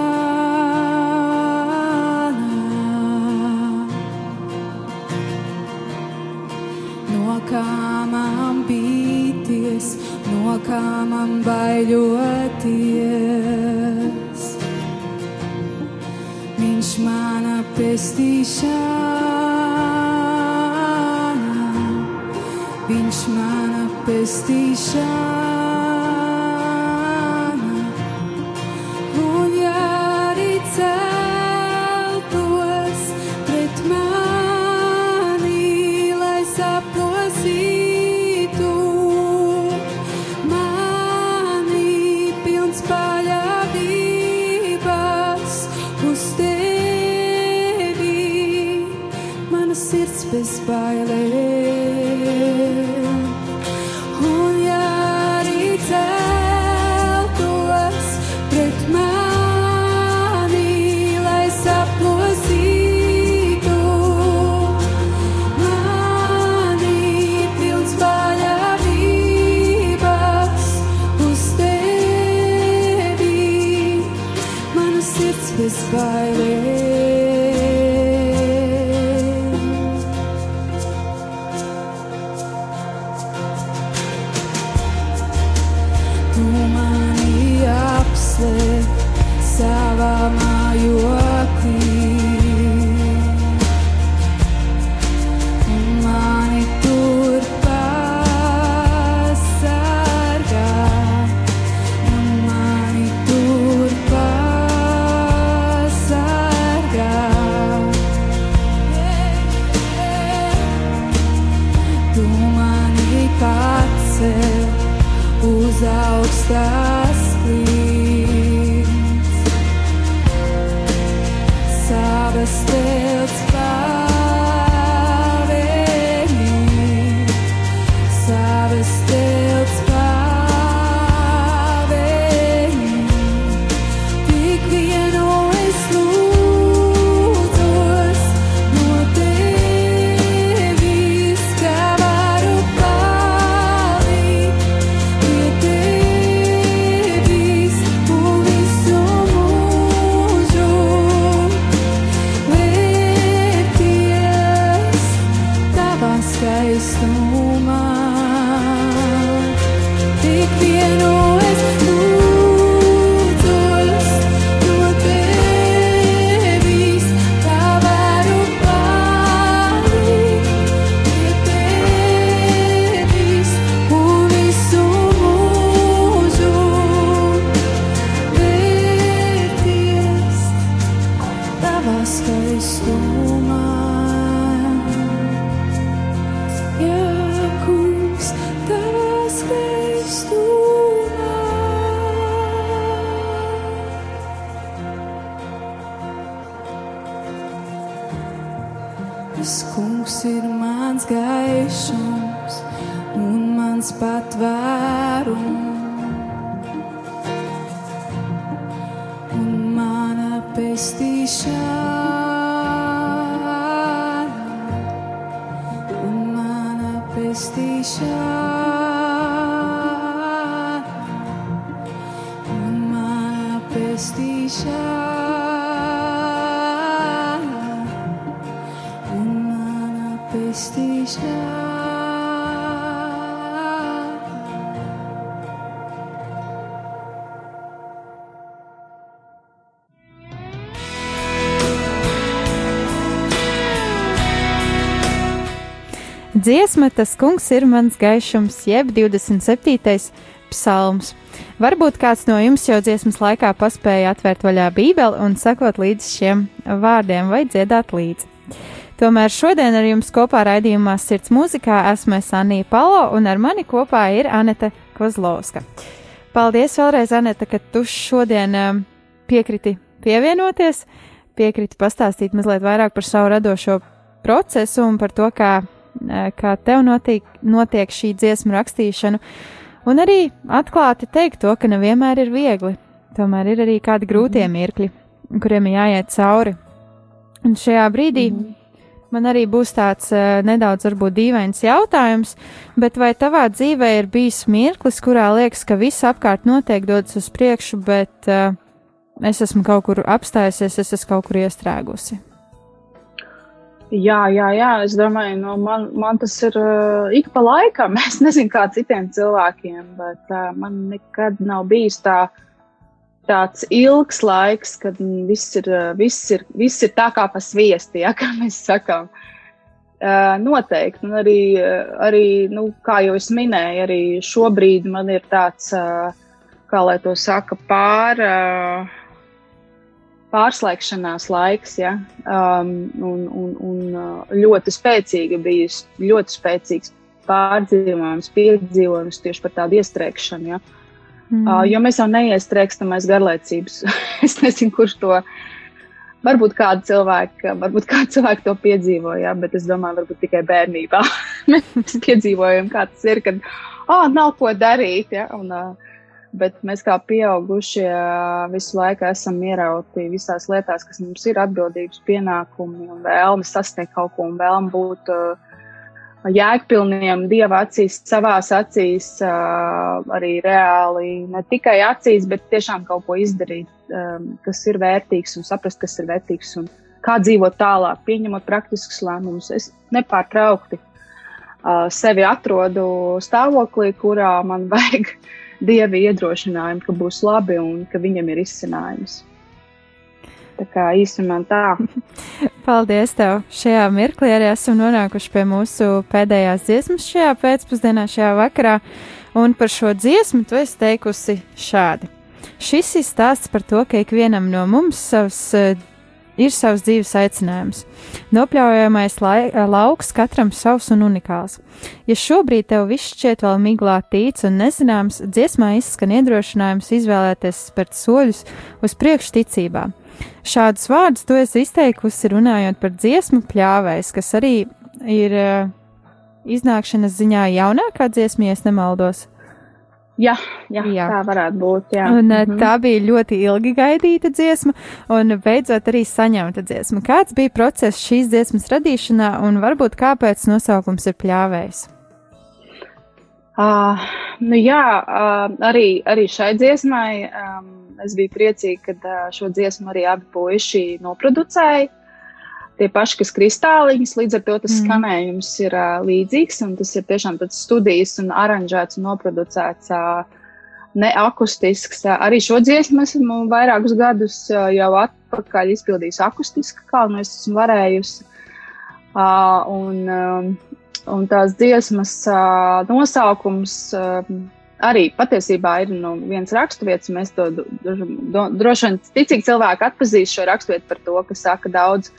Dziesma tas kungs ir mans gaišums, jeb 27. psalms. Varbūt kāds no jums jau dziesmas laikā paspēja atvērt vaļā Bībeli un sakot līdz šiem vārdiem vai dziedāt līdzi. Tomēr šodien ar jums kopā raidījumā Sirds mūzikā esmu es Anija Palo un ar mani kopā ir Aneta Kozlovska. Paldies vēlreiz, Aneta, ka tu šodien um, piekriti pievienoties, piekriti pastāstīt mazliet vairāk par savu radošo procesu un par to, kā, kā tev notiek, notiek šī dziesmu rakstīšana. Un arī atklāti teikt to, ka nevienmēr ir viegli. Tomēr ir arī kādi grūtie mirkļi, kuriem ir jāiet cauri. Un šajā brīdī mm -hmm. man arī būs tāds uh, nedaudz varbūt dīvains jautājums, bet vai tavā dzīvē ir bijis mirklis, kurā liekas, ka viss apkārt notiek dodas uz priekšu, bet uh, es esmu kaut kur apstājusies, es esmu kaut kur iestrēgusi? Jā, jā, jā, es domāju, no man, man tas ir uh, ik pa laikam. Es nezinu, kā citiem cilvēkiem, bet uh, man nekad nav bijis tā, tāds ilgs laiks, kad viss ir, viss ir, viss ir tā kā pa sviesti, ja, kā mēs sakām. Uh, noteikti, un arī, arī nu, kā jau es minēju, arī šobrīd man ir tāds, uh, kā lai to saka, pār. Uh, pārslēgšanās laiks, ja, um, un, un, un uh, ļoti spēcīga bijusi, ļoti spēcīgs pārdzīvojums, piedzīvojums tieši par tādu iestrēgšanu. Ja. Mm. Uh, jo mēs jau neiestrēgstam aiz garlaicības. es nezinu, kurš to. Varbūt kāda cilvēka, varbūt kāda cilvēka to piedzīvoja, bet es domāju, varbūt tikai bērnībā mēs piedzīvojam, kā tas ir, kad, ah, oh, nav ko darīt, ja, un, uh, bet mēs kā pieaugušie visu laiku esam ierauti visās lietās, kas mums ir atbildības pienākumi un vēlme sasniegt kaut ko un vēlme būt uh, jēgpilniem Dieva acīs, savās acīs, uh, arī reāli, ne tikai acīs, bet tiešām kaut ko izdarīt, kas ir vērtīgs un saprast, kas ir vērtīgs un kā dzīvot tālāk, pieņemot praktiskus lēmumus. Es nepārtraukti uh, sevi atrodu stāvoklī, kurā man vajag dievi iedrošinājumu, ka būs labi un ka viņam ir izcinājums. Tā kā īstenībā tā. Paldies tev! Šajā mirklī arī esam nonākuši pie mūsu pēdējās dziesmas šajā pēcpusdienā, šajā vakarā. Un par šo dziesmu tu esi teikusi šādi. Šis ir stāsts par to, ka ikvienam no mums savs ir savs dzīves aicinājums. Nopļaujamais lai, lauks katram savs un unikāls. Ja šobrīd tev viss šķiet vēl miglā tīts un nezināms, dziesmā izskan iedrošinājums izvēlēties spērt soļus uz priekšu ticībā. Šādus vārdus tu esi izteikusi runājot par dziesmu pļāvējs, kas arī ir uh, iznākšanas ziņā jaunākā dziesma, ja nemaldos. Jā, jā, jā, tā varētu būt. Jā. Un, mm -hmm. Tā bija ļoti ilgi gaidīta dziesma, un beidzot arī saņemta dziesma. Kāds bija process šīs dziesmas radīšanā, un varbūt kāpēc nosaukums ir pļāvējs? Uh, nu jā, uh, arī, arī šai dziesmai um, es biju priecīga, ka uh, šo dziesmu arī abi puiši noproducēja tie paši, kas kristāliņas, līdz ar to tas mm. skanējums ir uh, līdzīgs, un tas ir tiešām tāds studijas un aranžēts un noproducēts uh, neakustisks. Uh, arī šo dziesmu esmu vairākus gadus uh, jau atpakaļ izpildījusi akustiski, kā nu es esmu varējusi. Uh, un, un tās dziesmas nosaukums arī patiesībā ir nu, viens raksturvietas. Mēs to droši vien ticīgi cilvēki atpazīst šo raksturvietu par to, ka saka daudz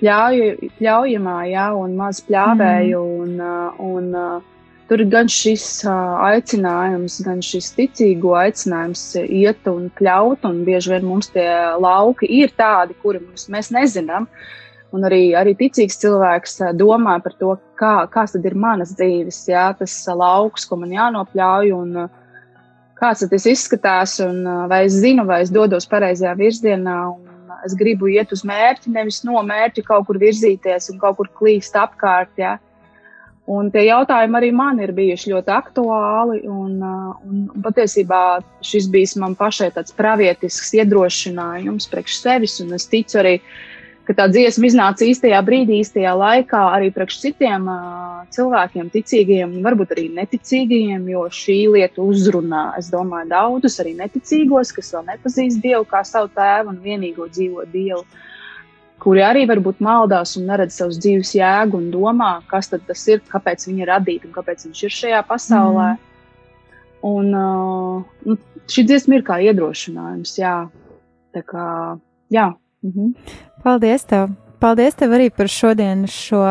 pļauju, pļaujamā, jā, un maz pļāvēju. Mm. Un, uh, un, uh, tur ir gan šis uh, aicinājums, gan šis ticīgo aicinājums iet un pļaut, un bieži vien mums tie lauki ir tādi, kuri mums, mēs nezinām, Un arī, arī ticīgs cilvēks domā par to, kā, kāds ir manas dzīves, jā, tas lauks, ko man jānopļauj, un kāds tas izskatās, un vai es zinu, vai es dodos pareizajā virzienā, un es gribu iet uz mērķi, nevis no mērķa kaut kur virzīties un kaut kur klīst apkārt, jā. Un tie jautājumi arī man ir bijuši ļoti aktuāli. Un, uh, un, un patiesībā šis bija man pašai tāds pravietisks iedrošinājums priekš sevis. Un es ticu arī, ka tā dziesma iznāca īstajā brīdī, īstajā laikā arī priekš citiem uh, cilvēkiem, ticīgiem, varbūt arī neticīgiem, jo šī lieta uzrunā, es domāju, daudzus arī neticīgos, kas vēl nepazīst Dievu kā savu tēvu un vienīgo dzīvo Dievu. Kuri arī varbūt maldās un neredz savus dzīves jēgu un domā, kas tas ir, kāpēc viņi ir radīti un kāpēc viņš ir šajā pasaulē. Mm. Un uh, šī dziesma ir kā iedrošinājums, jā. Tā kā, jā. Mhm. Paldies tev! Paldies tev arī par šodienas šo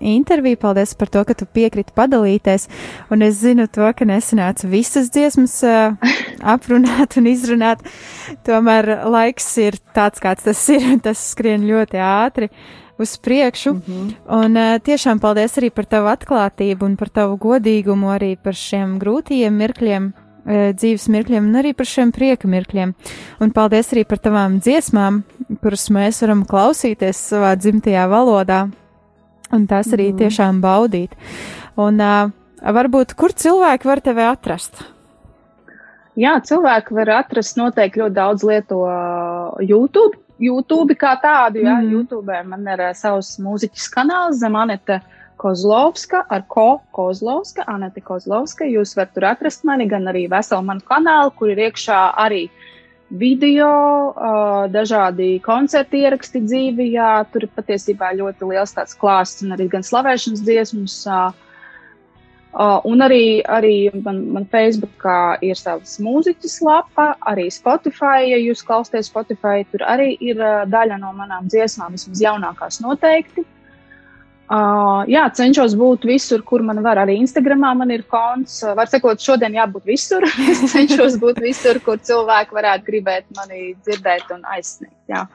interviju. Paldies par to, ka tu piekriti padalīties. Un es zinu to, ka nesanāca visas dziesmas uh, aprunāt un izrunāt. Tomēr laiks ir tāds, kāds tas ir, un tas skrien ļoti ātri uz priekšu. Mm -hmm. Un uh, tiešām paldies arī par tavu atklātību un par tavu godīgumu, arī par šiem grūtajiem mirkļiem. Dzīves mirkļiem, un arī par šiem prieka mirkļiem. Un paldies arī par tavām dziesmām, kuras mēs varam klausīties savā dzimtajā valodā, un tās arī mm. tiešām baudīt. Un uh, varbūt, kur cilvēki var tevi atrast? Jā, cilvēki var atrast noteikti ļoti daudz lieto YouTube. YouTube kā tādu, jā, mm. YouTube man ir uh, savs mūziķis kanāls, Zemanete Kozlovska ar Ko Kozlovska, Anete Kozlovska. Jūs varat tur atrast mani, gan arī veselu manu kanālu, kur ir iekšā arī video, dažādi koncerti ieraksti dzīvi, jā, tur ir patiesībā ļoti liels tāds klāsts un arī gan slavēšanas dziesmas. Un arī, arī man, man Facebookā ir savs mūziķis lapa, arī Spotify, ja jūs klausāties Spotify, tur arī ir daļa no manām dziesmām, vismaz jaunākās noteikti. Uh, jā, cenšos būt visur, kur man var. Arī Instagramā man ir konts. Var sakot, šodien jābūt visur. es cenšos būt visur, kur cilvēki varētu gribēt mani dzirdēt un aizsniegt. Jā.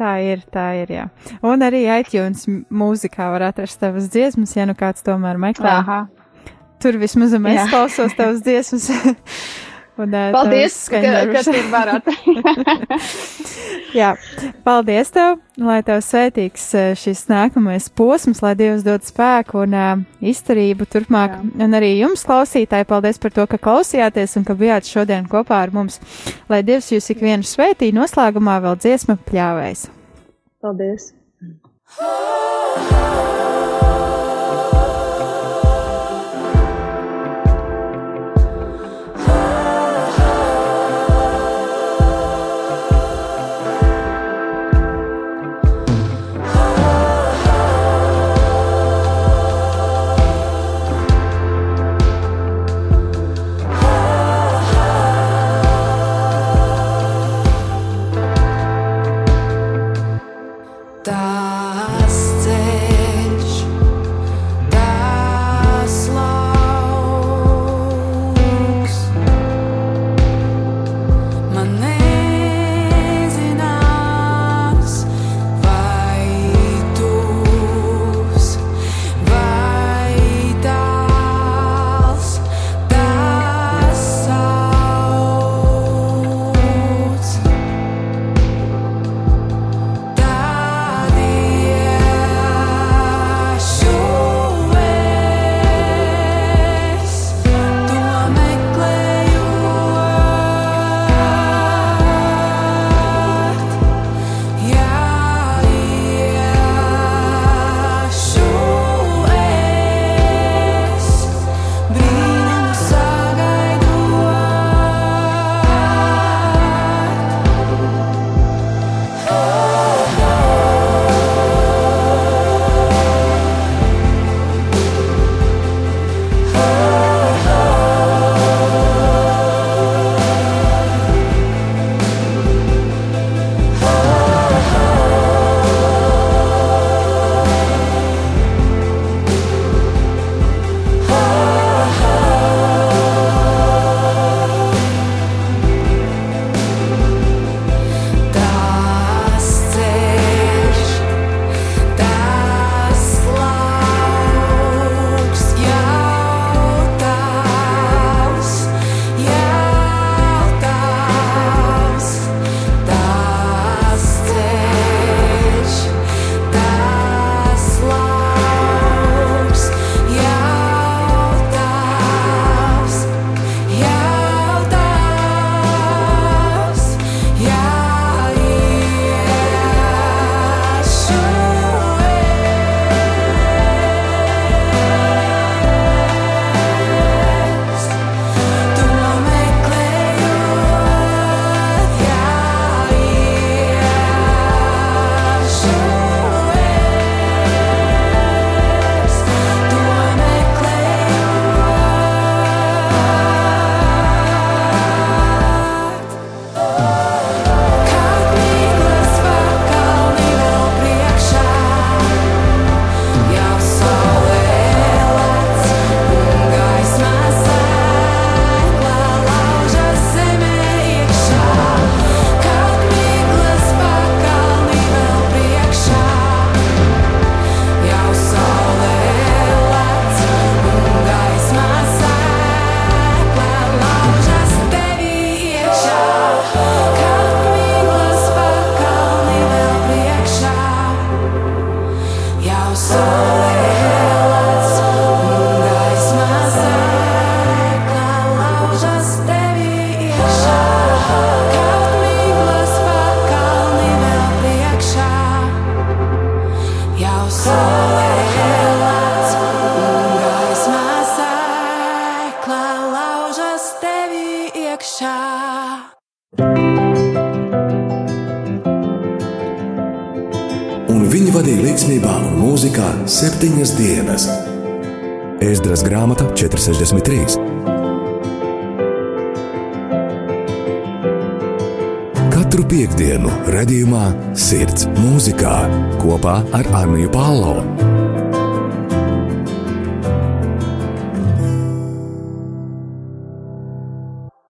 Tā ir, tā ir, jā. Un arī iTunes mūzikā var atrast tavas dziesmas, ja nu kāds tomēr meklē. Aha. Tur vismaz es klausos tavas dziesmas. Un, uh, paldies, ka, ka tu varat. Jā, paldies tev, lai tev svētīgs šis nākamais posms, lai Dievs dod spēku un uh, izturību turpmāk. Jā. Un arī jums, klausītāji, paldies par to, ka klausījāties un ka bijāt šodien kopā ar mums. Lai Dievs jūs ikvienu svētī, noslēgumā vēl dziesma pļāvēs. Paldies! Tas ceļš.